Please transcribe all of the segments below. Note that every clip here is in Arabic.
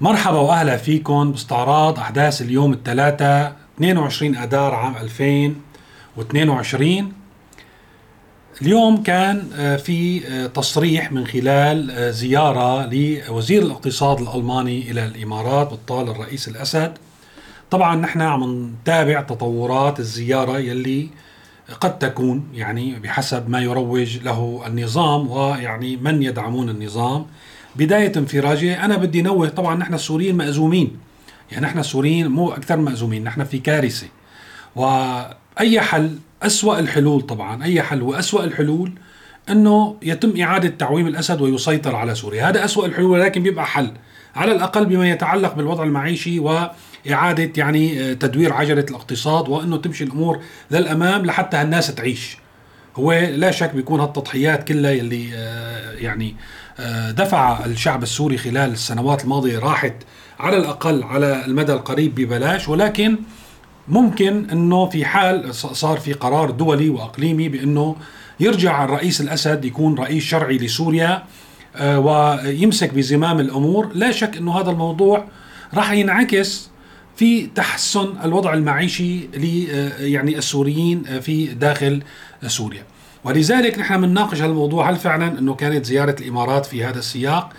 مرحبا وأهلا فيكم باستعراض أحداث اليوم الثلاثاء 22 أذار عام 2022 اليوم كان آه، في آه، تصريح من خلال آه، زيارة لوزير الاقتصاد الألماني إلى الإمارات بالطال الرئيس الأسد. طبعا نحن عم نتابع تطورات الزيارة يلي قد تكون يعني بحسب ما يروج له النظام ويعني من يدعمون النظام. بداية انفراجه أنا بدي نوه طبعا نحن السوريين مأزومين. يعني نحن السوريين مو أكثر مأزومين نحن في كارثة. وأي حل؟ أسوأ الحلول طبعا أي حل؟ وأسوأ الحلول أنه يتم إعادة تعويم الأسد ويسيطر على سوريا. هذا أسوأ الحلول ولكن بيبقى حل. على الأقل بما يتعلق بالوضع المعيشي وإعادة يعني تدوير عجلة الاقتصاد وأنه تمشي الأمور للأمام لحتى هالناس تعيش. هو لا شك بيكون هالتضحيات كلها يلي آه، يعني آه، دفع الشعب السوري خلال السنوات الماضية راحت على الأقل على المدى القريب ببلاش ولكن ممكن أنه في حال صار في قرار دولي وأقليمي بأنه يرجع الرئيس الأسد يكون رئيس شرعي لسوريا آه، ويمسك بزمام الأمور. لا شك أنه هذا الموضوع راح ينعكس في تحسن الوضع المعيشي ل يعني السوريين في داخل سوريا. ولذلك نحن بنناقش هالموضوع هل فعلا إنه كانت زيارة الإمارات في هذا السياق؟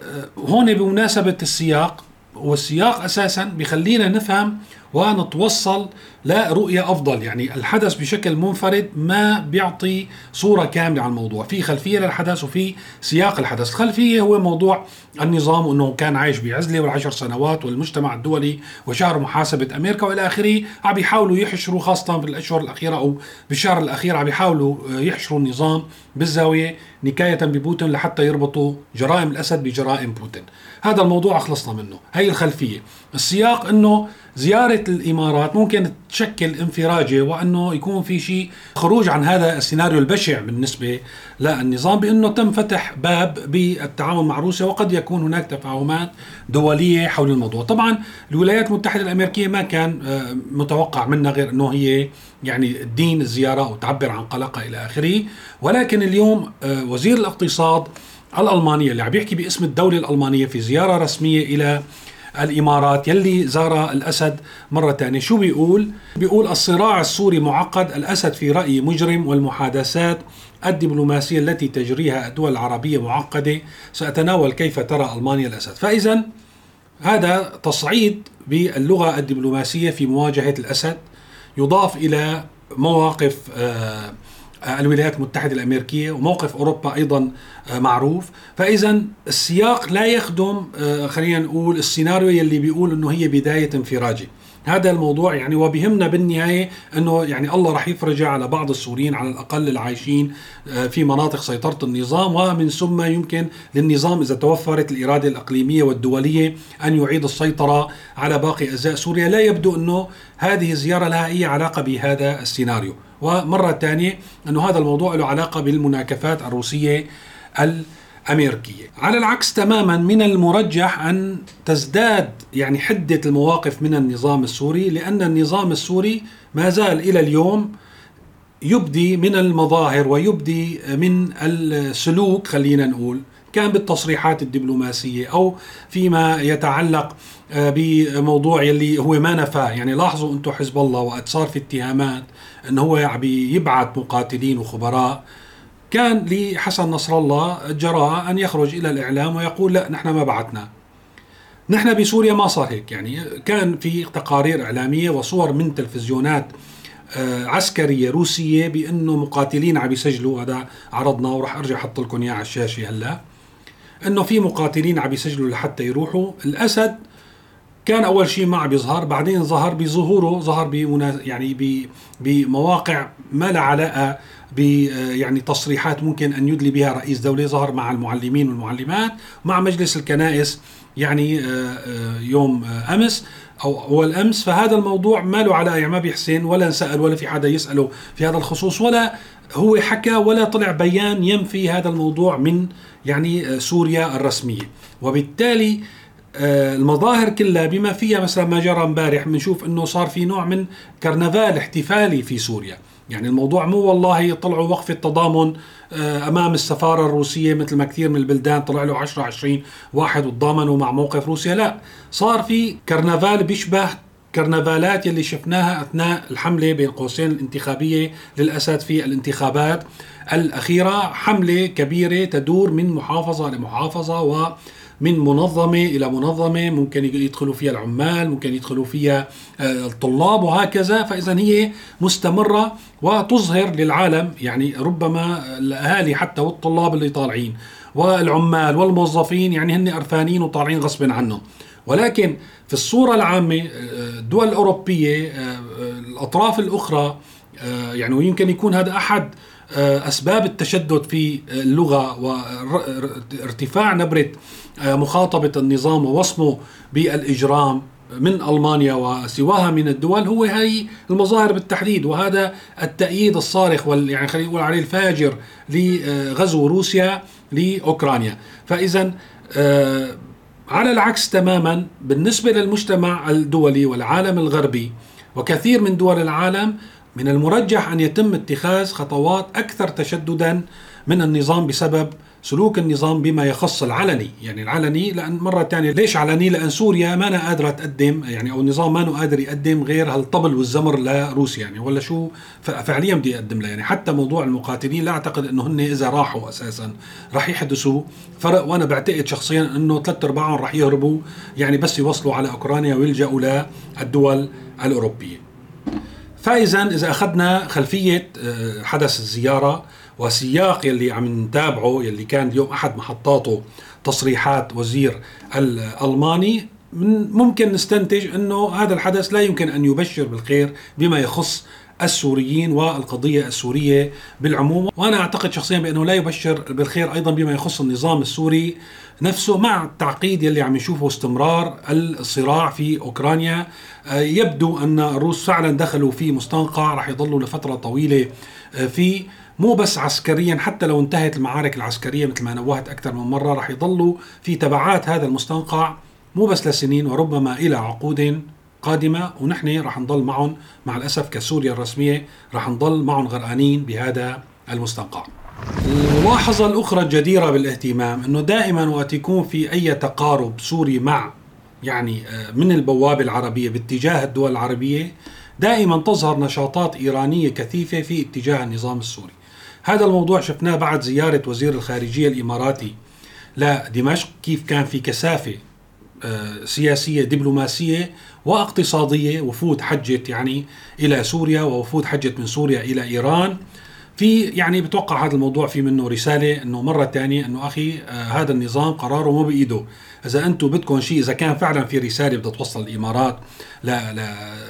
أه، هون بمناسبة السياق والسياق أساسا بخلينا نفهم ونتوصل لرؤية أفضل. يعني الحدث بشكل منفرد ما بيعطي صورة كاملة عن الموضوع. في خلفية للحدث وفي سياق الحدث. الخلفية هو موضوع النظام وأنه كان عايش بعزلة والعشر سنوات والمجتمع الدولي وشهر محاسبة أمريكا وإلى آخره عم يحاولوا يحشروا خاصة في الأشهر الأخيرة أو بالشهر الأخير عم يحاولوا يحشروا النظام بالزاوية نكاية ببوتين لحتى يربطوا جرائم الأسد بجرائم بوتين. هذا الموضوع خلصنا منه. هي الخلفية. السياق أنه زيارة الإمارات ممكن تشكل انفراجة وأنه يكون في شيء خروج عن هذا السيناريو البشع بالنسبة للنظام بأنه تم فتح باب بالتعاون مع روسيا وقد يكون هناك تفاهمات دولية حول الموضوع. طبعا الولايات المتحدة الأمريكية ما كان آه، متوقع منها غير أنه هي يعني الدين الزيارة وتعبر عن قلقها إلى آخره. ولكن اليوم آه، وزير الاقتصاد الألمانية اللي عم يحكي باسم الدولة الألمانية في زيارة رسمية إلى الإمارات يلي زار الأسد مرة ثانية شو بيقول؟ بيقول الصراع السوري معقد الأسد في رايي مجرم والمحادثات الدبلوماسية التي تجريها الدول العربية معقدة. سأتناول كيف ترى ألمانيا الأسد. فاذا هذا تصعيد باللغة الدبلوماسية في مواجهة الأسد يضاف إلى مواقف آه الولايات المتحدة الأمريكية وموقف أوروبا أيضا آه، معروف. فإذا السياق لا يخدم آه، خلينا نقول السيناريو يلي بيقول أنه هي بداية انفراجه هذا الموضوع يعني وبهمنا بالنهاية إنه يعني الله راح يفرجها على بعض السوريين على الأقل العايشين آه، في مناطق سيطرة النظام ومن ثم يمكن للنظام إذا توفرت الإرادة الإقليمية والدولية أن يعيد السيطرة على باقي أجزاء سوريا. لا يبدو إنه هذه الزيارة لها أي علاقة بهذا السيناريو. ومرة ثانية انه هذا الموضوع له علاقة بالمناكفات الروسية الأمريكية. على العكس تماما من المرجح أن تزداد يعني حدة المواقف من النظام السوري لأن النظام السوري ما زال إلى اليوم يبدي من المظاهر ويبدي من السلوك خلينا نقول كان بالتصريحات الدبلوماسية أو فيما يتعلق آه، بموضوع يلي هو ما نفاه. يعني لاحظوا أنتم حزب الله وقت صار في اتهامات انه هو عم يبعث مقاتلين وخبراء. كان لحسن نصر الله الجراءة أن يخرج إلى الإعلام ويقول لا نحن ما بعثنا. نحن بسوريا ما صار هيك. يعني كان في تقارير إعلامية وصور من تلفزيونات آه، عسكرية روسية بأنه مقاتلين عم يسجلوا. هذا عرضنا وراح أرجع أحط لكم إياه على الشاشة هلأ. أنه في مقاتلين عم يسجلوا لحتى يروحوا. الأسد كان أول شيء ما عم يظهر بعدين ظهر بظهوره ظهر يعني بمواقع ما لها علاقة ب يعني تصريحات ممكن أن يدلي بها رئيس دولة. ظهر مع المعلمين والمعلمات مع مجلس الكنائس يعني آه، آه، يوم آه، أمس. أو اول امس فهذا الموضوع ما له علاقة يعني ما بيحسن ولا انسأل ولا في حدا يسأله في هذا الخصوص ولا هو حكى ولا طلع بيان ينفي هذا الموضوع من يعني سوريا الرسمية. وبالتالي آه، المظاهر كلها بما فيها مثلا ما جرى امبارح بنشوف إنه صار في نوع من كرنفال احتفالي في سوريا. يعني الموضوع مو والله طلعوا وقفة تضامن آه، أمام السفارة الروسية مثل ما كثير من البلدان طلع له 10 20 واحد وتضامنوا مع موقف روسيا. لا صار في كرنفال بيشبه كرنفالات يلي شفناها أثناء الحملة بين قوسين الانتخابية للأسد في الانتخابات الأخيرة. حملة كبيرة تدور من محافظة لمحافظة و من منظمة إلى منظمة ممكن يدخلوا فيها العمال ممكن يدخلوا فيها آه، الطلاب وهكذا. فإذا هي مستمرة وتظهر للعالم. يعني ربما الأهالي حتى والطلاب اللي طالعين والعمال والموظفين يعني هن قرفانين وطالعين غصب عنهم. ولكن في الصورة العامة آه، الدول الأوروبية آه، الأطراف الأخرى يعني ويمكن يكون هذا أحد أسباب التشدد في اللغة وارتفاع نبرة مخاطبة النظام ووصمه بالإجرام من ألمانيا وسواها من الدول هو هي المظاهر بالتحديد وهذا التأييد الصارخ وال يعني خلينا نقول عليه الفاجر لغزو روسيا لأوكرانيا، فاذا آه، على العكس تماما بالنسبة للمجتمع الدولي والعالم الغربي وكثير من دول العالم من المرجح أن يتم اتخاذ خطوات أكثر تشددا من النظام بسبب سلوك النظام بما يخص العلني يعني العلني لأن مرة ثانية ليش علني؟ لأن سوريا ما أنا قادرة تقدم يعني أو النظام ما قادر يقدم غير هالطبل والزمر لروسيا يعني ولا شو فعليا بدي يقدم لها. يعني حتى موضوع المقاتلين لا أعتقد أنه هن إذا راحوا أساسا راح يحدثوا فرق وأنا بعتقد شخصيا أنه ثلاث أرباعهم راح يهربوا يعني بس يوصلوا على أوكرانيا ويلجأوا للدول الأوروبية. فاذا إذا أخذنا خلفية آه، حدث الزيارة وسياق يلي عم نتابعه يلي كان اليوم أحد محطاته تصريحات وزير الألماني ممكن نستنتج إنه هذا الحدث لا يمكن أن يبشر بالخير بما يخص السوريين والقضية السورية بالعموم. وأنا أعتقد شخصيا بأنه لا يبشر بالخير أيضا بما يخص النظام السوري نفسه مع التعقيد يلي عم نشوفه استمرار الصراع في أوكرانيا. يبدو أن الروس فعلا دخلوا في مستنقع رح يضلوا لفترة طويلة آه، فيه مو بس عسكريا حتى لو انتهت المعارك العسكرية مثل ما نوهت أكثر من مرة رح يضلوا في تبعات هذا المستنقع مو بس لسنين وربما إلى عقود قادمة. ونحن رح نضل معهم مع الأسف كسوريا الرسمية رح نضل معهم غرقانين بهذا المستنقع. الملاحظة الأخرى الجديرة بالاهتمام أنه دائما وقت يكون في أي تقارب سوري مع يعني آه، من البوابة العربية باتجاه الدول العربية دائما تظهر نشاطات إيرانية كثيفة في اتجاه النظام السوري. هذا الموضوع شفناه بعد زيارة وزير الخارجية الإماراتي لدمشق كيف كان في كثافة آه، سياسية دبلوماسية واقتصادية وفود حجت يعني إلى سوريا ووفود حجت من سوريا إلى إيران. في يعني بتوقع هذا الموضوع في منه رسالة إنه مرة ثانية إنه أخي آه هذا النظام قراره مو بإيده. إذا أنتم بدكم شيء إذا كان فعلا في رسالة بدها توصل الإمارات ل ل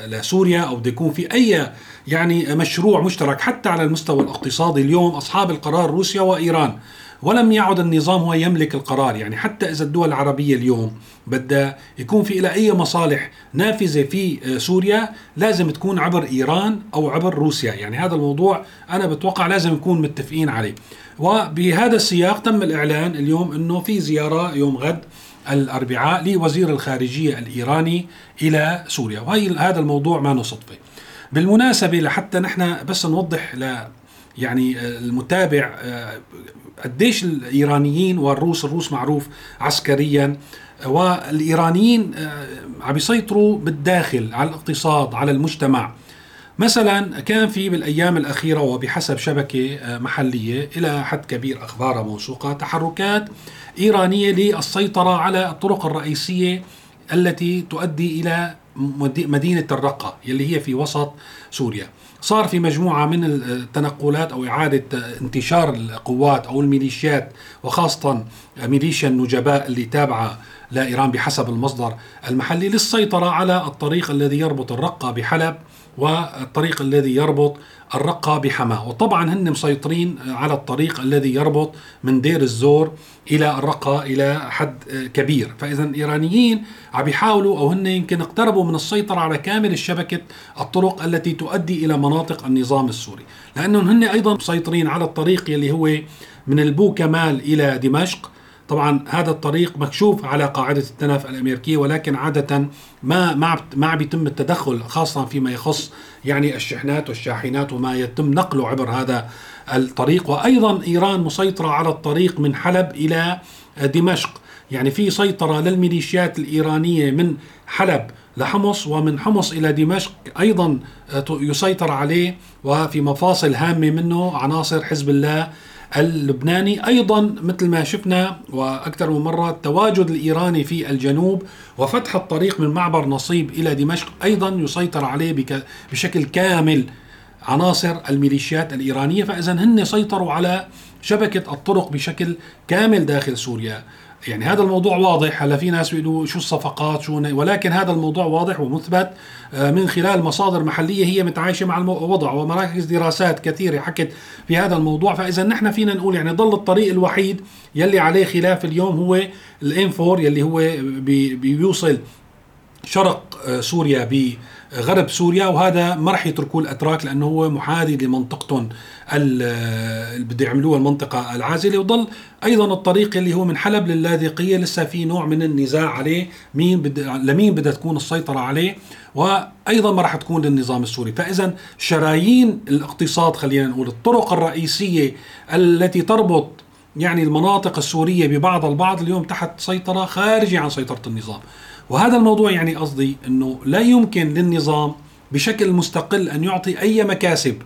لسوريا أو بده يكون في أي يعني مشروع مشترك حتى على المستوى الاقتصادي اليوم أصحاب القرار روسيا وإيران. ولم يعد النظام هو يملك القرار. يعني حتى إذا الدول العربية اليوم بدها يكون في لها أي مصالح نافذة في آه، سوريا لازم تكون عبر إيران أو عبر روسيا. يعني هذا الموضوع أنا بتوقع لازم نكون متفقين عليه. وبهذا السياق تم الإعلان اليوم أنه في زيارة يوم غد الأربعاء لوزير الخارجية الإيراني إلى سوريا. وهي هذا الموضوع ما صدفة بالمناسبة لحتى نحن بس نوضح يعني آه، المتابع آه، قديش الإيرانيين والروس الروس معروف عسكريا والإيرانيين آه، عم يسيطروا بالداخل على الاقتصاد على المجتمع. مثلا كان في بالأيام الأخيرة وبحسب شبكة محلية إلى حد كبير اخبارها موثوقة تحركات إيرانية للسيطرة على الطرق الرئيسية التي تؤدي إلى مدينة الرقة يلي هي في وسط سوريا. صار في مجموعة من التنقلات أو إعادة انتشار القوات أو الميليشيات وخاصة ميليشيا النجباء اللي تابعة لإيران بحسب المصدر المحلي للسيطرة على الطريق الذي يربط الرقة بحلب والطريق الذي يربط الرقة بحماة. وطبعا هن مسيطرين على الطريق الذي يربط من دير الزور إلى الرقة إلى حد كبير. فإذا الإيرانيين عم يحاولوا أو هن يمكن اقتربوا من السيطرة على كامل الشبكة الطرق التي تؤدي إلى مناطق النظام السوري. لأنهم هن أيضا مسيطرين على الطريق يلي هو من البو كمال إلى دمشق. طبعا هذا الطريق مكشوف على قاعدة التنف الأمريكية ولكن عادة ما ما ما بيتم التدخل خاصة فيما يخص يعني الشحنات والشاحنات وما يتم نقله عبر هذا الطريق. وأيضا إيران مسيطرة على الطريق من حلب إلى دمشق. يعني في سيطرة للميليشيات الإيرانية من حلب لحمص ومن حمص إلى دمشق أيضا يسيطر عليه وفي مفاصل هامة منه عناصر حزب الله اللبناني. أيضا مثل ما شفنا وأكثر من مرة التواجد الإيراني في الجنوب وفتح الطريق من معبر نصيب إلى دمشق أيضا يسيطر عليه بشكل كامل عناصر الميليشيات الإيرانية. فاذا هن سيطروا على شبكة الطرق بشكل كامل داخل سوريا. يعني هذا الموضوع واضح. هلا في ناس بيقولوا شو الصفقات شو ولكن هذا الموضوع واضح ومثبت. آه، من خلال مصادر محلية هي متعايشة مع الوضع ومراكز دراسات كثيرة حكت في هذا الموضوع. فإذا نحن فينا نقول يعني ضل الطريق الوحيد يلي عليه خلاف اليوم هو الإنفور يلي هو بيوصل شرق آه، سوريا غرب سوريا وهذا ما راح يتركوه الأتراك لأنه هو محاذي لمنطقتهم اللي بده يعملوها المنطقة العازله وضل أيضا الطريق اللي هو من حلب للاذقيه لسه في نوع من النزاع عليه. مين بد... لمين بدها تكون السيطرة عليه؟ وأيضا ما راح تكون للنظام السوري. فاذا شرايين الاقتصاد خلينا نقول الطرق الرئيسية التي تربط يعني المناطق السورية ببعض البعض اليوم تحت سيطرة خارجة عن سيطرة النظام. وهذا الموضوع يعني قصدي إنه لا يمكن للنظام بشكل مستقل أن يعطي أي مكاسب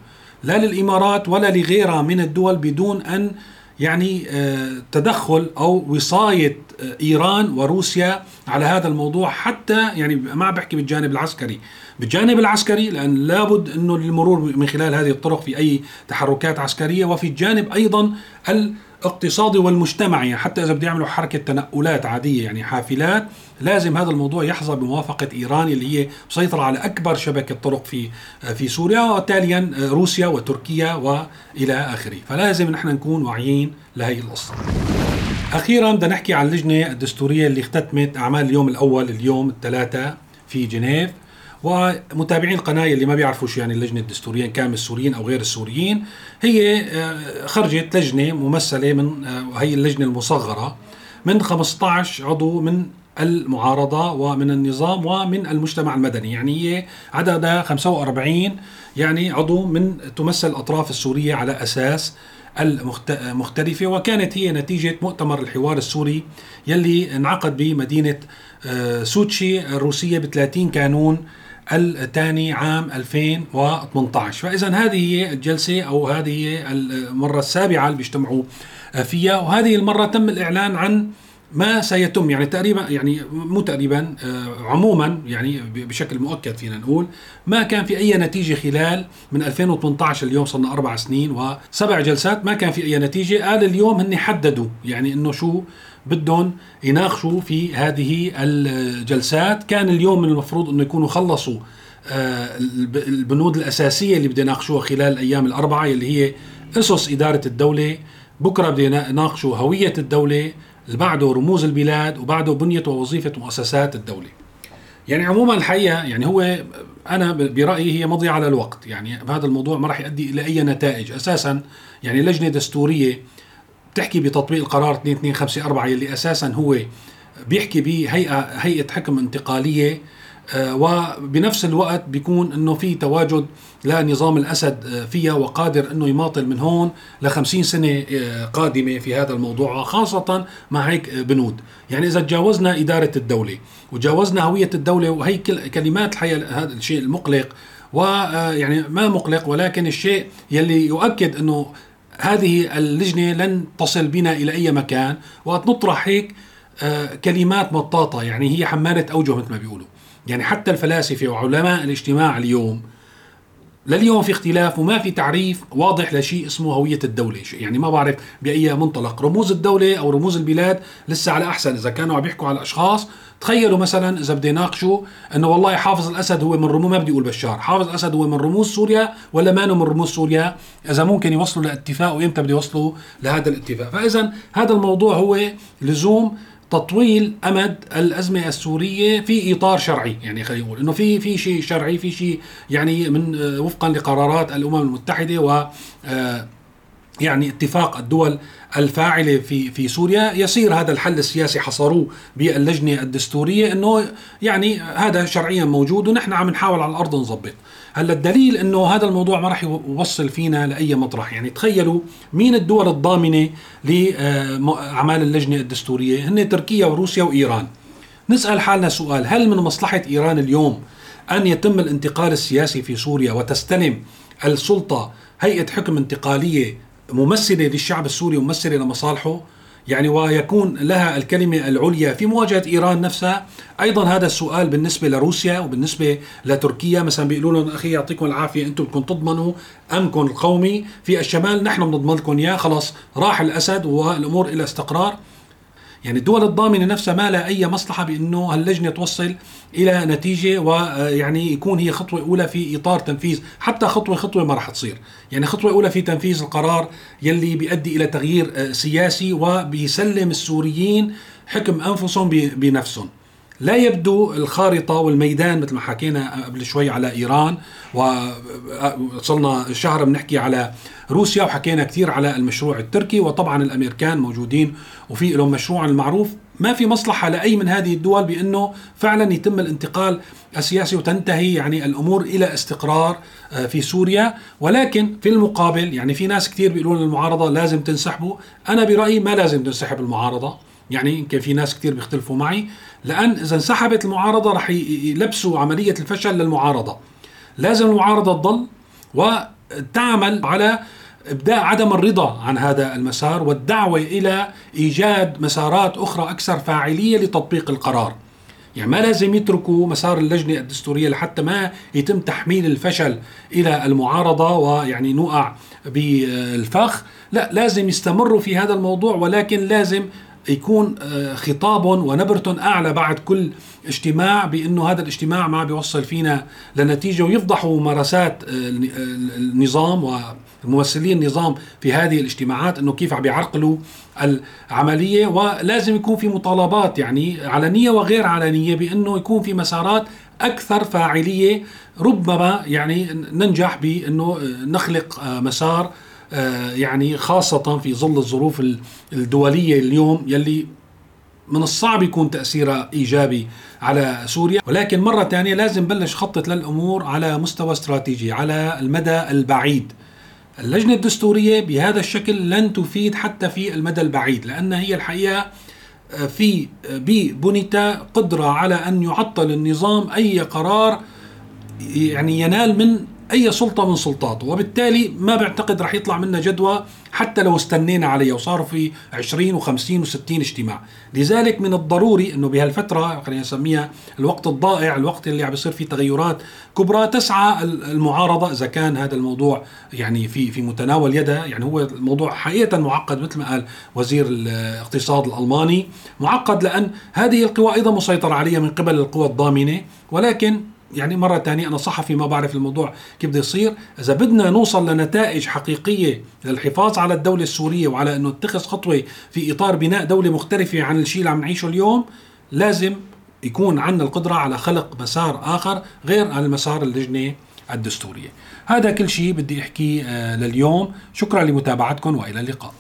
لا للإمارات ولا لغيرها من الدول بدون أن يعني آه، تدخل أو وصاية آه، إيران وروسيا على هذا الموضوع حتى يعني ما بحكي بالجانب العسكري. بالجانب العسكري لأن لابد إنه للمرور من خلال هذه الطرق في أي تحركات عسكرية وفي الجانب أيضا الاقتصادي والمجتمعي يعني حتى إذا بده يعملوا حركة تنقلات عادية يعني حافلات لازم هذا الموضوع يحظى بموافقة إيران اللي هي مسيطرة على أكبر شبكة طرق في في سوريا وتاليا روسيا وتركيا وإلى آخره. فلازم نحن نكون واعيين لهي القصة. أخيرا بدنا نحكي عن اللجنة الدستورية اللي اختتمت أعمال اليوم الأول اليوم الثلاثاء في جنيف. ومتابعين القناه اللي ما بيعرفوا شو يعني اللجنة الدستورية كان من السوريين أو غير السوريين هي آه، خرجت لجنة ممثلة من آه، هي اللجنة المصغرة من 15 عضو من المعارضة ومن النظام ومن المجتمع المدني. يعني هي عددها 45 يعني عضو من تمثل الأطراف السورية على أساس المختلفة وكانت هي نتيجة مؤتمر الحوار السوري يلي انعقد بمدينة آه، سوتشي الروسية ب 30 كانون الثاني عام 2018 فإذا هذه هي الجلسة أو هذه هي المرة السابعة اللي بيجتمعوا فيها وهذه المرة تم الإعلان عن ما سيتم يعني تقريبا يعني مو تقريبا آه، عموما يعني بشكل مؤكد فينا نقول ما كان في أي نتيجة خلال من 2018 اليوم صرنا أربع سنين وسبع جلسات ما كان في أي نتيجة. قال اليوم هن حددوا يعني إنه شو بدهم يناقشوا في هذه الجلسات. كان اليوم من المفروض إنه يكونوا خلصوا آه، البنود الأساسية اللي بده يناقشوها خلال الأيام الأربعة اللي هي أسس إدارة الدولة. بكرة بده يناقشوا هوية الدولة اللي بعده رموز البلاد وبعده بنية ووظيفة مؤسسات الدولة. يعني عموما الحقيقة يعني هو أنا برأيي هي مضيعة للوقت يعني هذا الموضوع ما راح يؤدي إلى أي نتائج. أساسا يعني لجنة دستورية بتحكي بتطبيق القرار 2254 يلي أساسا هو بيحكي بهيئه هيئة حكم انتقالية آه، وبنفس الوقت بيكون إنه في تواجد لنظام الأسد آه، فيها وقادر إنه يماطل من هون ل 50 سنة آه، قادمة في هذا الموضوع خاصه مع هيك بنود، يعني إذا تجاوزنا إدارة الدولة وتجاوزنا هوية الدولة وهي كلمات الحقيقة هذا الشيء المقلق ويعني ما مقلق ولكن الشيء يلي يؤكد إنه هذه اللجنة لن تصل بنا إلى أي مكان. وقت نطرح هيك كلمات مطاطه يعني هي حمالة أوجه مثل ما بيقولوا. يعني حتى الفلاسفة وعلماء الاجتماع اليوم لليوم في اختلاف وما في تعريف واضح لشيء اسمه هوية الدولة. يعني ما بعرف بأي منطلق. رموز الدولة أو رموز البلاد لسه على أحسن. إذا كانوا عم يحكوا على أشخاص تخيلوا مثلا إذا بدي يناقشوا أنه والله حافظ الأسد هو من رموز ما بدي أقول بشار. حافظ الأسد هو من رموز سوريا ولا ما من رموز سوريا؟ إذا ممكن يوصلوا لاتفاق وإمتى بده يوصلوا لهذا الاتفاق؟ فإذا هذا الموضوع هو لزوم تطويل أمد الأزمة السورية في إطار شرعي يعني خلينا نقول إنه في في شيء شرعي في شيء يعني من آه، وفقا لقرارات الأمم المتحدة و آه، يعني اتفاق الدول الفاعلة في في سوريا. يصير هذا الحل السياسي حصروه باللجنة الدستورية إنه يعني هذا شرعيا موجود ونحن عم نحاول على الأرض نظبط. هلا الدليل إنه هذا الموضوع ما راح يوصل فينا لأي مطرح. يعني تخيلوا مين الدول الضامنة لأعمال اللجنة الدستورية؟ هن تركيا وروسيا وإيران. نسأل حالنا سؤال هل من مصلحة إيران اليوم أن يتم الانتقال السياسي في سوريا وتستلم السلطة هيئة حكم انتقالية ممثلة للشعب السوري وممثلة لمصالحه؟ يعني ويكون لها الكلمة العليا في مواجهة إيران نفسها. أيضا هذا السؤال بالنسبة لروسيا وبالنسبة لتركيا. مثلا بيقولوا لهم أخي يعطيكم العافية أنتم بدكم تضمنوا امنكم القومي في الشمال نحن بنضمن لكم إياه. خلاص راح الأسد والأمور إلى استقرار. يعني الدول الضامنة نفسها ما لها أي مصلحة بأنه هاللجنة توصل إلى نتيجة ويعني يكون هي خطوة أولى في إطار تنفيذ حتى خطوة خطوة ما راح تصير. يعني خطوة أولى في تنفيذ القرار يلي بيؤدي إلى تغيير آه، سياسي وبيسلم السوريين حكم أنفسهم بنفسهم. لا يبدو الخارطة والميدان مثل ما حكينا قبل شوي على إيران وصلنا شهر بنحكي على روسيا وحكينا كثير على المشروع التركي وطبعا الأمريكان موجودين وفي لهم مشروع المعروف. ما في مصلحة لأي من هذه الدول بأنه فعلا يتم الانتقال السياسي وتنتهي يعني الأمور إلى استقرار آه، في سوريا. ولكن في المقابل يعني في ناس كثير بيقولون المعارضة لازم تنسحبوا. أنا برأيي ما لازم تنسحب المعارضة. يعني يمكن في ناس كثير بيختلفوا معي. لأن إذا انسحبت المعارضة رح يلبسوا عملية الفشل للمعارضة. لازم المعارضة تضل وتعمل على إبداء عدم الرضا عن هذا المسار والدعوة إلى إيجاد مسارات أخرى أكثر فاعلية لتطبيق القرار. يعني ما لازم يتركوا مسار اللجنة الدستورية لحتى ما يتم تحميل الفشل إلى المعارضة ويعني نوقع بالفخ، لا لازم يستمروا في هذا الموضوع ولكن لازم يكون آه، خطابهم ونبرتهم أعلى بعد كل اجتماع بأنه هذا الاجتماع ما بيوصل فينا لنتيجة ويفضحوا ممارسات آه، النظام وممثلي النظام في هذه الاجتماعات أنه كيف عم بيعرقلوا العملية. ولازم يكون في مطالبات يعني علنيه وغير علنيه بأنه يكون في مسارات أكثر فاعلية ربما يعني ننجح بأنه نخلق آه، مسار آه، يعني خاصة في ظل الظروف الدولية اليوم يلي من الصعب يكون تأثيرها إيجابي على سوريا. ولكن مرة ثانية لازم بلش خطط للأمور على مستوى استراتيجي على المدى البعيد. اللجنة الدستورية بهذا الشكل لن تفيد حتى في المدى البعيد لأن هي الحقيقة آه، في آه، ببنتا قدرة على أن يعطل النظام أي قرار يعني ينال من أي سلطة من سلطاته وبالتالي ما بعتقد رح يطلع منا جدوى حتى لو استنينا عليها وصاروا في 20 و50 و60 اجتماع. لذلك من الضروري إنه بهالفترة خلينا نسميها الوقت الضائع الوقت اللي عم بيصير فيه تغيرات كبرى تسعى المعارضة إذا كان هذا الموضوع يعني في في متناول يدها يعني هو الموضوع حقيقة معقد مثل ما قال وزير الاقتصاد الألماني معقد لأن هذه القوى أيضا مسيطر عليها من قبل القوى الضامنة ولكن يعني مرة ثانية أنا صحفي ما بعرف الموضوع كيف بده يصير. إذا بدنا نوصل لنتائج حقيقية للحفاظ على الدولة السورية وعلى أنه نتخذ خطوة في إطار بناء دولة مختلفة عن الشيء اللي عم نعيشه اليوم لازم يكون عندنا القدرة على خلق مسار آخر غير عن المسار اللجنة الدستورية. هذا كل شيء بدي أحكيه آه، لليوم. شكرا لمتابعتكم وإلى اللقاء.